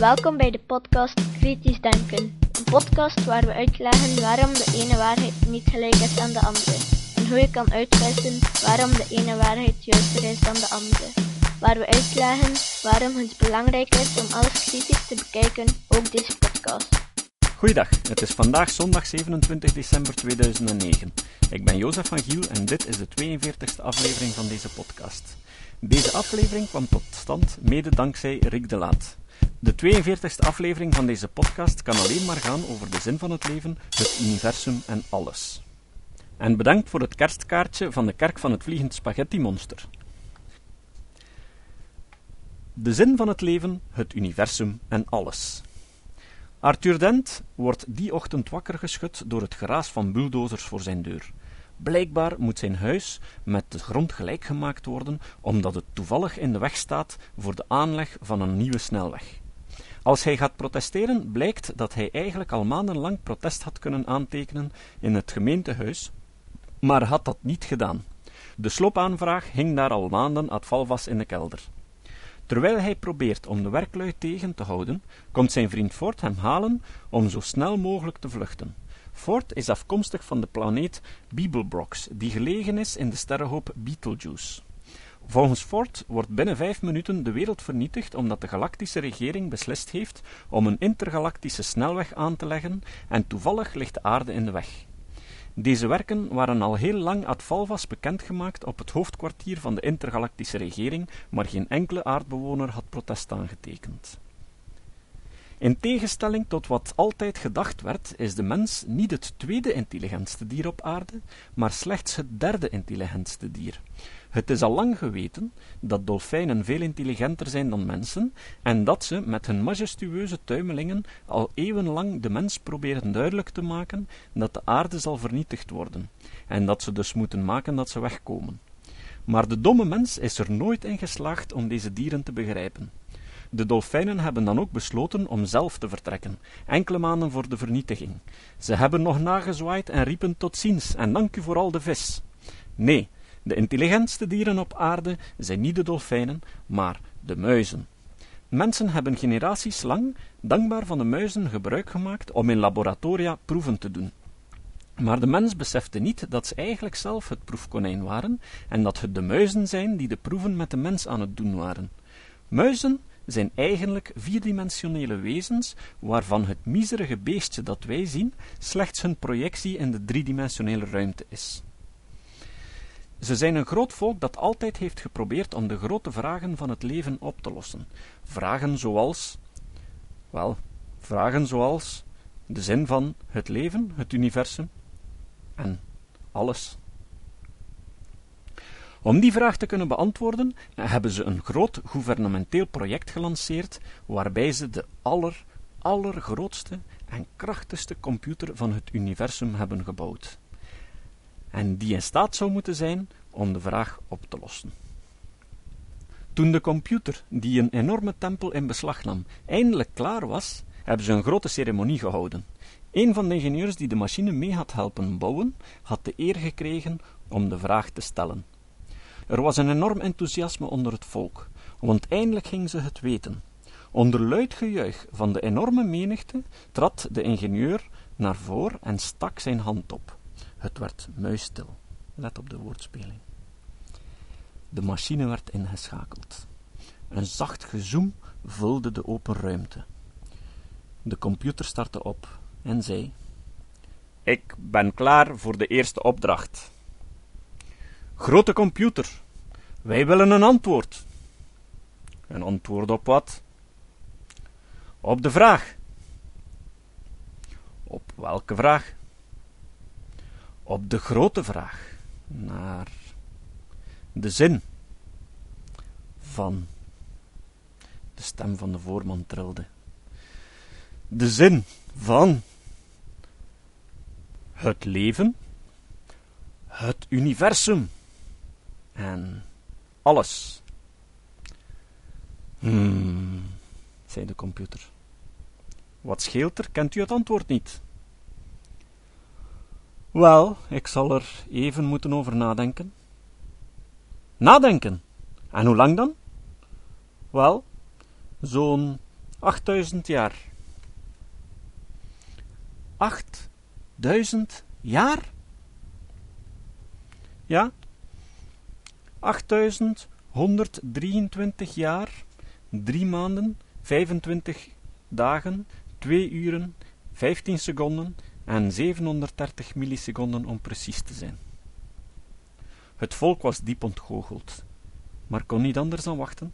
Welkom bij de podcast Kritisch Denken. Een podcast waar we uitleggen waarom de ene waarheid niet gelijk is aan de andere. En hoe je kan uitwissen waarom de ene waarheid juister is dan de andere. Waar we uitleggen waarom het belangrijk is om alles kritisch te bekijken, ook deze podcast. Goeiedag, het is vandaag zondag 27 december 2009. Ik ben Jozef van Giel en dit is de 42e aflevering van deze podcast. Deze aflevering kwam tot stand mede dankzij Rick de Laat. De 42e aflevering van deze podcast kan alleen maar gaan over de zin van het leven, het universum en alles. En bedankt voor het kerstkaartje van de kerk van het Vliegend Spaghetti Monster. De zin van het leven, het universum en alles. Arthur Dent wordt die ochtend wakker geschud door het geraas van bulldozers voor zijn deur. Blijkbaar moet zijn huis met de grond gelijk gemaakt worden, omdat het toevallig in de weg staat voor de aanleg van een nieuwe snelweg. Als hij gaat protesteren, blijkt dat hij eigenlijk al maandenlang protest had kunnen aantekenen in het gemeentehuis, maar had dat niet gedaan. De sloopaanvraag hing daar al maanden ad valvas in de kelder. Terwijl hij probeert om de werklui tegen te houden, komt zijn vriend Ford hem halen om zo snel mogelijk te vluchten. Ford is afkomstig van de planeet Beeblebrox, die gelegen is in de sterrenhoop Betelgeuse. Volgens Ford wordt binnen vijf minuten de wereld vernietigd omdat de galactische regering beslist heeft om een intergalactische snelweg aan te leggen en toevallig ligt de aarde in de weg. Deze werken waren al heel lang ad valvas bekendgemaakt op het hoofdkwartier van de intergalactische regering, maar geen enkele aardbewoner had protest aangetekend. In tegenstelling tot wat altijd gedacht werd, is de mens niet het tweede intelligentste dier op aarde, maar slechts het derde intelligentste dier. Het is al lang geweten dat dolfijnen veel intelligenter zijn dan mensen en dat ze met hun majestueuze tuimelingen al eeuwenlang de mens proberen duidelijk te maken dat de aarde zal vernietigd worden en dat ze dus moeten maken dat ze wegkomen. Maar de domme mens is er nooit in geslaagd om deze dieren te begrijpen. De dolfijnen hebben dan ook besloten om zelf te vertrekken, enkele maanden voor de vernietiging. Ze hebben nog nagezwaaid en riepen tot ziens en dank u voor al de vis. Nee, de intelligentste dieren op aarde zijn niet de dolfijnen, maar de muizen. Mensen hebben generaties lang dankbaar van de muizen gebruik gemaakt om in laboratoria proeven te doen. Maar de mens besefte niet dat ze eigenlijk zelf het proefkonijn waren en dat het de muizen zijn die de proeven met de mens aan het doen waren. Muizen zijn eigenlijk vierdimensionele wezens, waarvan het miserige beestje dat wij zien slechts hun projectie in de driedimensionele ruimte is. Ze zijn een groot volk dat altijd heeft geprobeerd om de grote vragen van het leven op te lossen. Vragen zoals, wel, vragen zoals de zin van het leven, het universum en alles. Om die vraag te kunnen beantwoorden, hebben ze een groot gouvernementeel project gelanceerd, waarbij ze de aller, allergrootste en krachtigste computer van het universum hebben gebouwd. En die in staat zou moeten zijn om de vraag op te lossen. Toen de computer, die een enorme tempel in beslag nam, eindelijk klaar was, hebben ze een grote ceremonie gehouden. Een van de ingenieurs die de machine mee had helpen bouwen, had de eer gekregen om de vraag te stellen. Er was een enorm enthousiasme onder het volk, want eindelijk ging ze het weten. Onder luid gejuich van de enorme menigte trad de ingenieur naar voren en stak zijn hand op. Het werd muisstil. Let op de woordspeling. De machine werd ingeschakeld. Een zacht gezoem vulde de open ruimte. De computer startte op en zei: Ik ben klaar voor de eerste opdracht. Grote computer, wij willen een antwoord. Een antwoord op wat? Op de vraag. Op welke vraag? Op de grote vraag naar de zin van de stem van de voorman trilde. De zin van het leven, het universum en alles. Hmm, zei de computer. Wat scheelt er? Kent u het antwoord niet? Wel, ik zal er even moeten over nadenken. Nadenken? En hoe lang dan? Wel, zo'n 8000 jaar. 8000 jaar? Ja, 8123 jaar, 3 maanden, 25 dagen, 2 uren, 15 seconden en 730 milliseconden om precies te zijn. Het volk was diep ontgoocheld, maar kon niet anders dan wachten.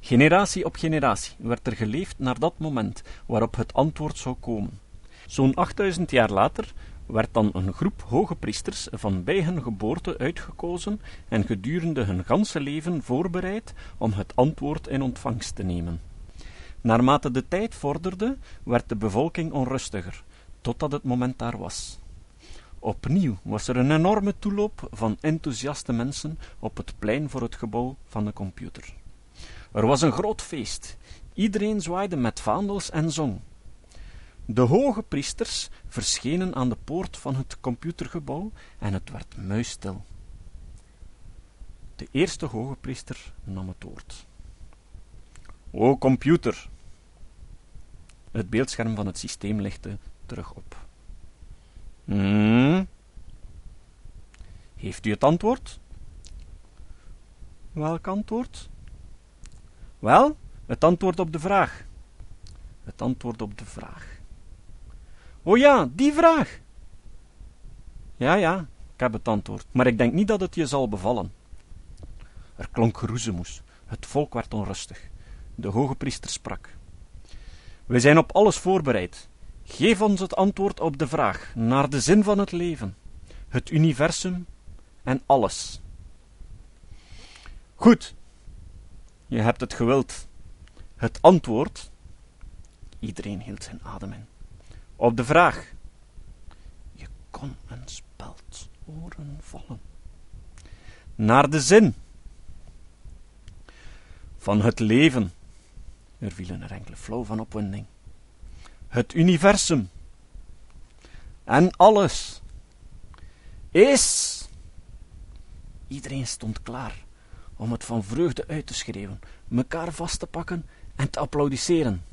Generatie op generatie werd er geleefd naar dat moment waarop het antwoord zou komen. Zo'n 8000 jaar later werd dan een groep hoge priesters van bij hun geboorte uitgekozen en gedurende hun ganse leven voorbereid om het antwoord in ontvangst te nemen. Naarmate de tijd vorderde, werd de bevolking onrustiger, totdat het moment daar was. Opnieuw was er een enorme toeloop van enthousiaste mensen op het plein voor het gebouw van de computer. Er was een groot feest. Iedereen zwaaide met vaandels en zong. De hoge priesters verschenen aan de poort van het computergebouw en het werd muisstil. De eerste hoge priester nam het woord. O computer! Het beeldscherm van het systeem lichtte terug op. Hmm? Heeft u het antwoord? Welk antwoord? Wel, het antwoord op de vraag. Het antwoord op de vraag. O ja, die vraag. Ja, ja, ik heb het antwoord, maar ik denk niet dat het je zal bevallen. Er klonk geroezemoes. Het volk werd onrustig. De hoge priester sprak. We zijn op alles voorbereid. Geef ons het antwoord op de vraag naar de zin van het leven, het universum en alles. Goed, je hebt het gewild. Het antwoord. Iedereen hield zijn adem in. Op de vraag. Je kon een speld oren vallen. Naar de zin van het leven. Er vielen er enkele flow van opwinding. Het universum en alles is. Iedereen stond klaar om het van vreugde uit te schreeuwen, mekaar vast te pakken en te applaudisseren.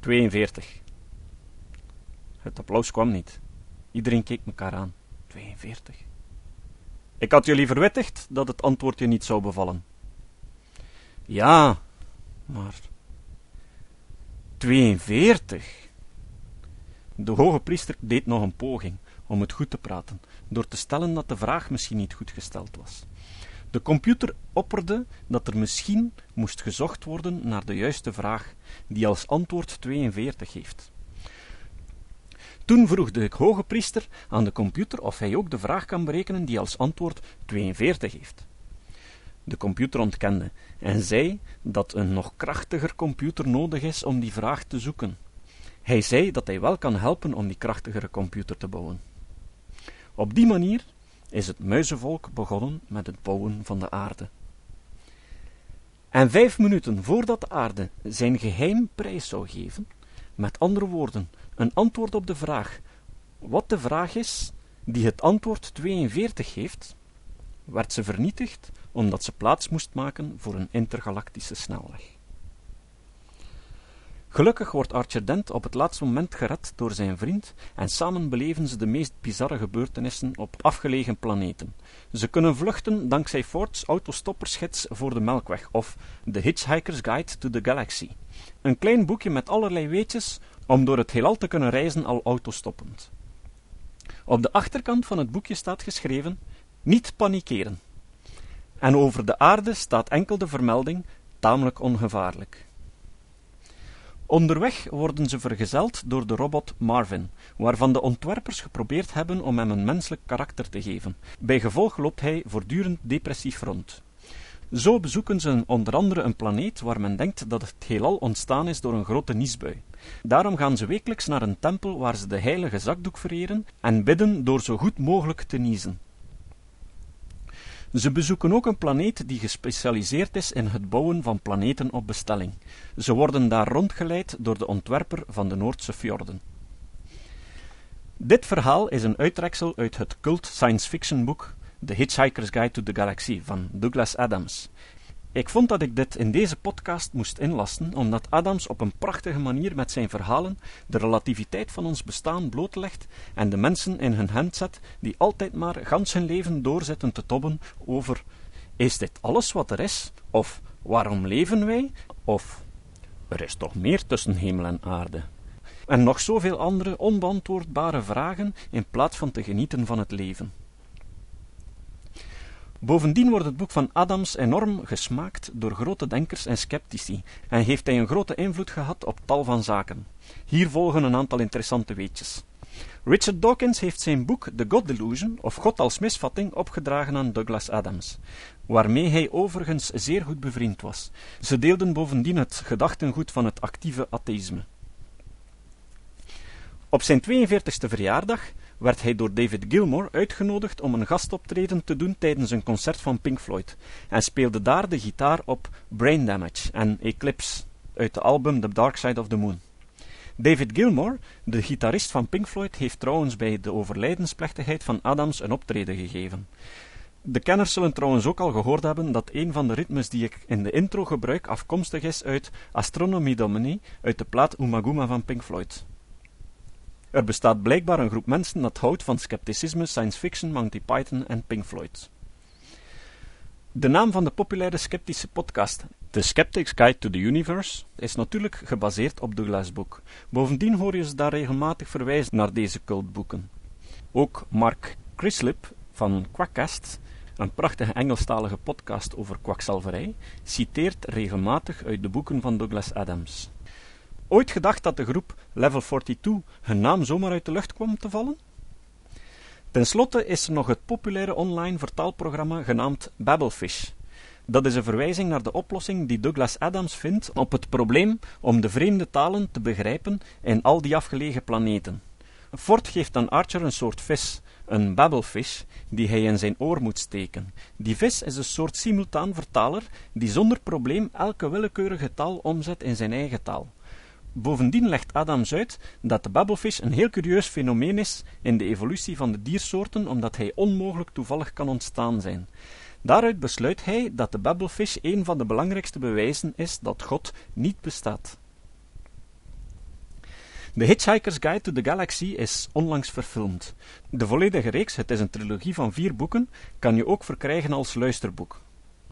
42. Het applaus kwam niet. Iedereen keek mekaar aan. 42. Ik had jullie verwittigd dat het antwoord je niet zou bevallen. Ja, maar. 42. De hoge priester deed nog een poging om het goed te praten, door te stellen dat de vraag misschien niet goed gesteld was. De computer opperde dat er misschien moest gezocht worden naar de juiste vraag, die als antwoord 42 heeft. Toen vroeg de hoge priester aan de computer of hij ook de vraag kan berekenen die als antwoord 42 heeft. De computer ontkende en zei dat een nog krachtiger computer nodig is om die vraag te zoeken. Hij zei dat hij wel kan helpen om die krachtigere computer te bouwen. Op die manier is het muizenvolk begonnen met het bouwen van de aarde. En vijf minuten voordat de aarde zijn geheim prijs zou geven, met andere woorden, een antwoord op de vraag wat de vraag is die het antwoord 42 heeft, werd ze vernietigd omdat ze plaats moest maken voor een intergalactische snelweg. Gelukkig wordt Archer Dent op het laatste moment gered door zijn vriend en samen beleven ze de meest bizarre gebeurtenissen op afgelegen planeten. Ze kunnen vluchten dankzij Ford's autostoppersgids voor de Melkweg of The Hitchhiker's Guide to the Galaxy. Een klein boekje met allerlei weetjes om door het heelal te kunnen reizen al autostoppend. Op de achterkant van het boekje staat geschreven: Niet panikeren. En over de aarde staat enkel de vermelding: tamelijk ongevaarlijk. Onderweg worden ze vergezeld door de robot Marvin, waarvan de ontwerpers geprobeerd hebben om hem een menselijk karakter te geven. Bijgevolg loopt hij voortdurend depressief rond. Zo bezoeken ze onder andere een planeet waar men denkt dat het heelal ontstaan is door een grote niesbui. Daarom gaan ze wekelijks naar een tempel waar ze de heilige zakdoek vereren en bidden door zo goed mogelijk te niezen. Ze bezoeken ook een planeet die gespecialiseerd is in het bouwen van planeten op bestelling. Ze worden daar rondgeleid door de ontwerper van de Noordse fjorden. Dit verhaal is een uittreksel uit het cult science fiction boek The Hitchhiker's Guide to the Galaxy van Douglas Adams. Ik vond dat ik dit in deze podcast moest inlassen, omdat Adams op een prachtige manier met zijn verhalen de relativiteit van ons bestaan blootlegt en de mensen in hun hand zet die altijd maar gans hun leven doorzitten te tobben over is dit alles wat er is? Of waarom leven wij? Of er is toch meer tussen hemel en aarde? En nog zoveel andere onbeantwoordbare vragen in plaats van te genieten van het leven. Bovendien wordt het boek van Adams enorm gesmaakt door grote denkers en sceptici en heeft hij een grote invloed gehad op tal van zaken. Hier volgen een aantal interessante weetjes. Richard Dawkins heeft zijn boek The God Delusion, of God als misvatting, opgedragen aan Douglas Adams, waarmee hij overigens zeer goed bevriend was. Ze deelden bovendien het gedachtengoed van het actieve atheïsme. Op zijn 42e verjaardag werd hij door David Gilmour uitgenodigd om een gastoptreden te doen tijdens een concert van Pink Floyd en speelde daar de gitaar op Brain Damage en Eclipse uit de album The Dark Side of the Moon. David Gilmour, de gitarist van Pink Floyd, heeft trouwens bij de overlijdensplechtigheid van Adams een optreden gegeven. De kenners zullen trouwens ook al gehoord hebben dat een van de ritmes die ik in de intro gebruik afkomstig is uit Astronomy Domini uit de plaat Umaguma van Pink Floyd. Er bestaat blijkbaar een groep mensen dat houdt van scepticisme, science fiction, Monty Python en Pink Floyd. De naam van de populaire sceptische podcast, The Skeptic's Guide to the Universe, is natuurlijk gebaseerd op Douglas' boek. Bovendien hoor je ze daar regelmatig verwijzen naar deze cultboeken. Ook Mark Crislip van Quackcast, een prachtige Engelstalige podcast over kwakzalverij, citeert regelmatig uit de boeken van Douglas Adams. Ooit gedacht dat de groep Level 42 hun naam zomaar uit de lucht kwam te vallen? Ten slotte is er nog het populaire online vertaalprogramma genaamd Babelfish. Dat is een verwijzing naar de oplossing die Douglas Adams vindt op het probleem om de vreemde talen te begrijpen in al die afgelegen planeten. Ford geeft aan Archer een soort vis, een Babelfish, die hij in zijn oor moet steken. Die vis is een soort simultaan vertaler die zonder probleem elke willekeurige taal omzet in zijn eigen taal. Bovendien legt Adams uit dat de babbelvis een heel curieus fenomeen is in de evolutie van de diersoorten, omdat hij onmogelijk toevallig kan ontstaan zijn. Daaruit besluit hij dat de babbelvis een van de belangrijkste bewijzen is dat God niet bestaat. The Hitchhiker's Guide to the Galaxy is onlangs verfilmd. De volledige reeks, het is een trilogie van vier boeken, kan je ook verkrijgen als luisterboek.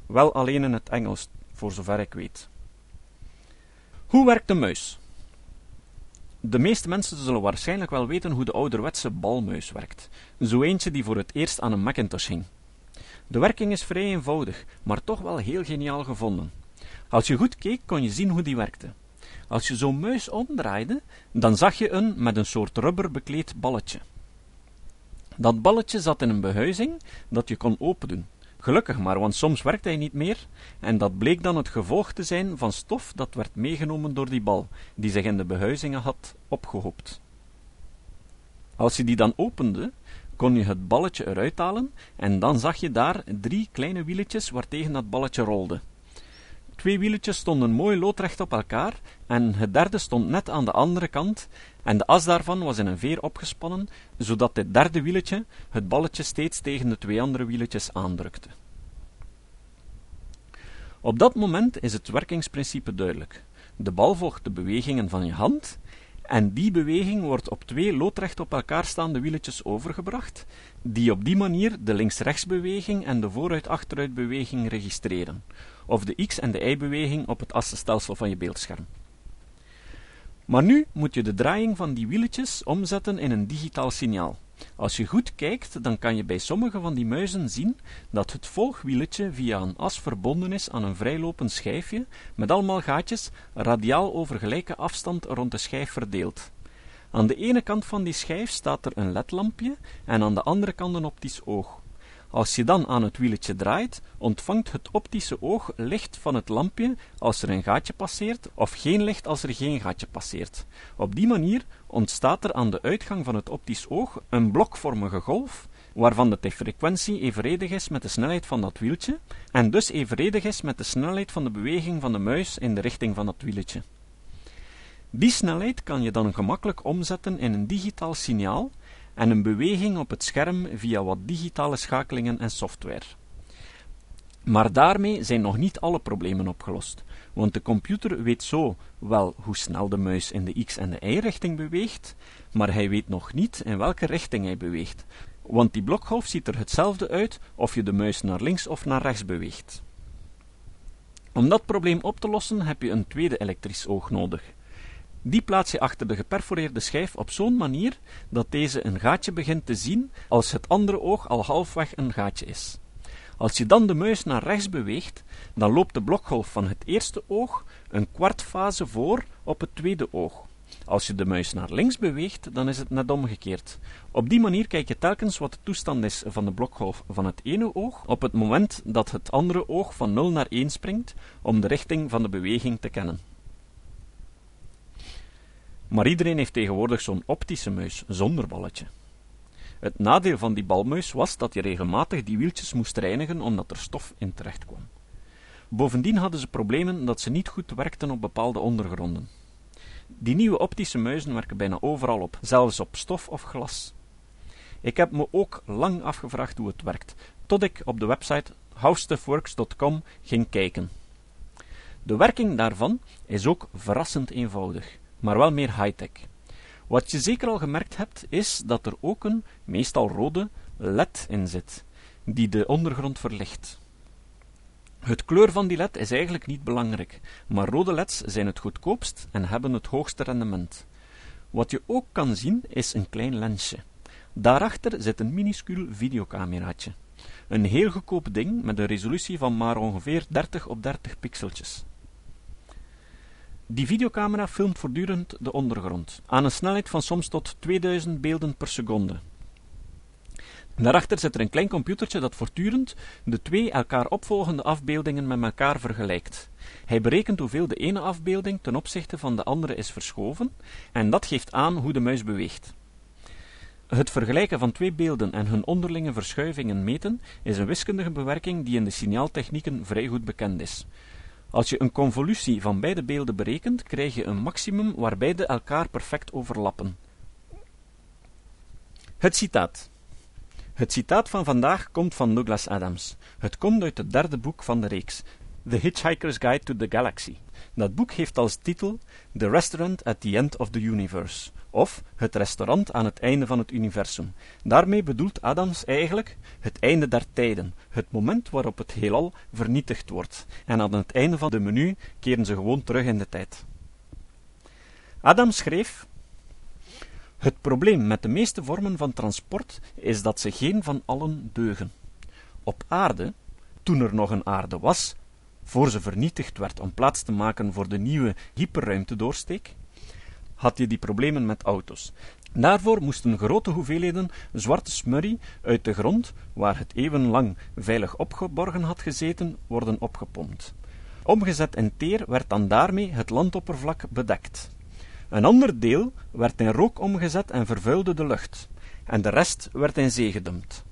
Wel alleen in het Engels, voor zover ik weet. Hoe werkt de muis? De meeste mensen zullen waarschijnlijk wel weten hoe de ouderwetse balmuis werkt. Zo eentje die voor het eerst aan een Macintosh hing. De werking is vrij eenvoudig, maar toch wel heel geniaal gevonden. Als je goed keek, kon je zien hoe die werkte. Als je zo'n muis omdraaide, dan zag je een met een soort rubber bekleed balletje. Dat balletje zat in een behuizing dat je kon opendoen. Gelukkig maar, want soms werkte hij niet meer, en dat bleek dan het gevolg te zijn van stof dat werd meegenomen door die bal, die zich in de behuizingen had opgehoopt. Als je die dan opende, kon je het balletje eruit halen, en dan zag je daar drie kleine wieletjes waartegen dat balletje rolde. Twee wieletjes stonden mooi loodrecht op elkaar, en het derde stond net aan de andere kant, en de as daarvan was in een veer opgespannen, zodat dit derde wieletje het balletje steeds tegen de twee andere wieletjes aandrukte. Op dat moment is het werkingsprincipe duidelijk. De bal volgt de bewegingen van je hand, en die beweging wordt op twee loodrecht op elkaar staande wieletjes overgebracht, die op die manier de links-rechts beweging en de vooruit-achteruit beweging registreren, of de x- en de y-beweging op het assenstelsel van je beeldscherm. Maar nu moet je de draaiing van die wieletjes omzetten in een digitaal signaal. Als je goed kijkt, dan kan je bij sommige van die muizen zien dat het volgwieletje via een as verbonden is aan een vrijlopend schijfje met allemaal gaatjes radiaal over gelijke afstand rond de schijf verdeeld. Aan de ene kant van die schijf staat er een ledlampje en aan de andere kant een optisch oog. Als je dan aan het wieletje draait, ontvangt het optische oog licht van het lampje als er een gaatje passeert, of geen licht als er geen gaatje passeert. Op die manier ontstaat er aan de uitgang van het optisch oog een blokvormige golf, waarvan de frequentie evenredig is met de snelheid van dat wieltje, en dus evenredig is met de snelheid van de beweging van de muis in de richting van dat wieltje. Die snelheid kan je dan gemakkelijk omzetten in een digitaal signaal, en een beweging op het scherm via wat digitale schakelingen en software. Maar daarmee zijn nog niet alle problemen opgelost, want de computer weet zo wel hoe snel de muis in de x- en de y-richting beweegt, maar hij weet nog niet in welke richting hij beweegt, want die blokgolf ziet er hetzelfde uit of je de muis naar links of naar rechts beweegt. Om dat probleem op te lossen heb je een tweede elektrisch oog nodig. Die plaats je achter de geperforeerde schijf op zo'n manier dat deze een gaatje begint te zien als het andere oog al halfweg een gaatje is. Als je dan de muis naar rechts beweegt, dan loopt de blokgolf van het eerste oog een kwartfase voor op het tweede oog. Als je de muis naar links beweegt, dan is het net omgekeerd. Op die manier kijk je telkens wat de toestand is van de blokgolf van het ene oog op het moment dat het andere oog van 0 naar 1 springt om de richting van de beweging te kennen. Maar iedereen heeft tegenwoordig zo'n optische muis zonder balletje. Het nadeel van die balmuis was dat je regelmatig die wieltjes moest reinigen omdat er stof in terecht kwam. Bovendien hadden ze problemen dat ze niet goed werkten op bepaalde ondergronden. Die nieuwe optische muizen werken bijna overal op, zelfs op stof of glas. Ik heb me ook lang afgevraagd hoe het werkt, tot ik op de website howstuffworks.com ging kijken. De werking daarvan is ook verrassend eenvoudig, maar wel meer high-tech. Wat je zeker al gemerkt hebt, is dat er ook een, meestal rode, led in zit, die de ondergrond verlicht. Het kleur van die led is eigenlijk niet belangrijk, maar rode leds zijn het goedkoopst en hebben het hoogste rendement. Wat je ook kan zien is een klein lensje. Daarachter zit een minuscuul videocameraatje. Een heel goedkoop ding met een resolutie van maar ongeveer 30 op 30 pixeltjes. Die videocamera filmt voortdurend de ondergrond, aan een snelheid van soms tot 2000 beelden per seconde. Daarachter zit er een klein computertje dat voortdurend de twee elkaar opvolgende afbeeldingen met elkaar vergelijkt. Hij berekent hoeveel de ene afbeelding ten opzichte van de andere is verschoven, en dat geeft aan hoe de muis beweegt. Het vergelijken van twee beelden en hun onderlinge verschuivingen meten is een wiskundige bewerking die in de signaaltechnieken vrij goed bekend is. Als je een convolutie van beide beelden berekent, krijg je een maximum waar beide elkaar perfect overlappen. Het citaat. Het citaat van vandaag komt van Douglas Adams. Het komt uit het derde boek van de reeks, The Hitchhiker's Guide to the Galaxy. Dat boek heeft als titel The Restaurant at the End of the Universe, of Het restaurant aan het einde van het universum. Daarmee bedoelt Adams eigenlijk het einde der tijden, het moment waarop het heelal vernietigd wordt, en aan het einde van de menu keren ze gewoon terug in de tijd. Adams schreef het probleem met de meeste vormen van transport is dat ze geen van allen deugen. Op aarde, toen er nog een aarde was, voor ze vernietigd werd om plaats te maken voor de nieuwe hyperruimtedoorsteek, had je die problemen met auto's. Daarvoor moesten grote hoeveelheden zwarte smurrie uit de grond, waar het eeuwenlang veilig opgeborgen had gezeten, worden opgepompt. Omgezet in teer werd dan daarmee het landoppervlak bedekt. Een ander deel werd in rook omgezet en vervuilde de lucht, en de rest werd in zee gedumpt.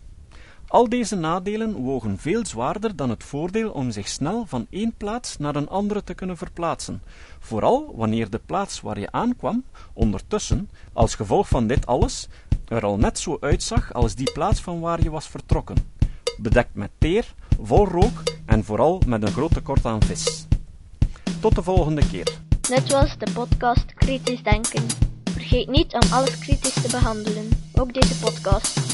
Al deze nadelen wogen veel zwaarder dan het voordeel om zich snel van één plaats naar een andere te kunnen verplaatsen, vooral wanneer de plaats waar je aankwam ondertussen, als gevolg van dit alles, er al net zo uitzag als die plaats van waar je was vertrokken, bedekt met teer, vol rook en vooral met een groot tekort aan vis. Tot de volgende keer. Dit was de podcast Kritisch Denken. Vergeet niet om alles kritisch te behandelen, ook deze podcast.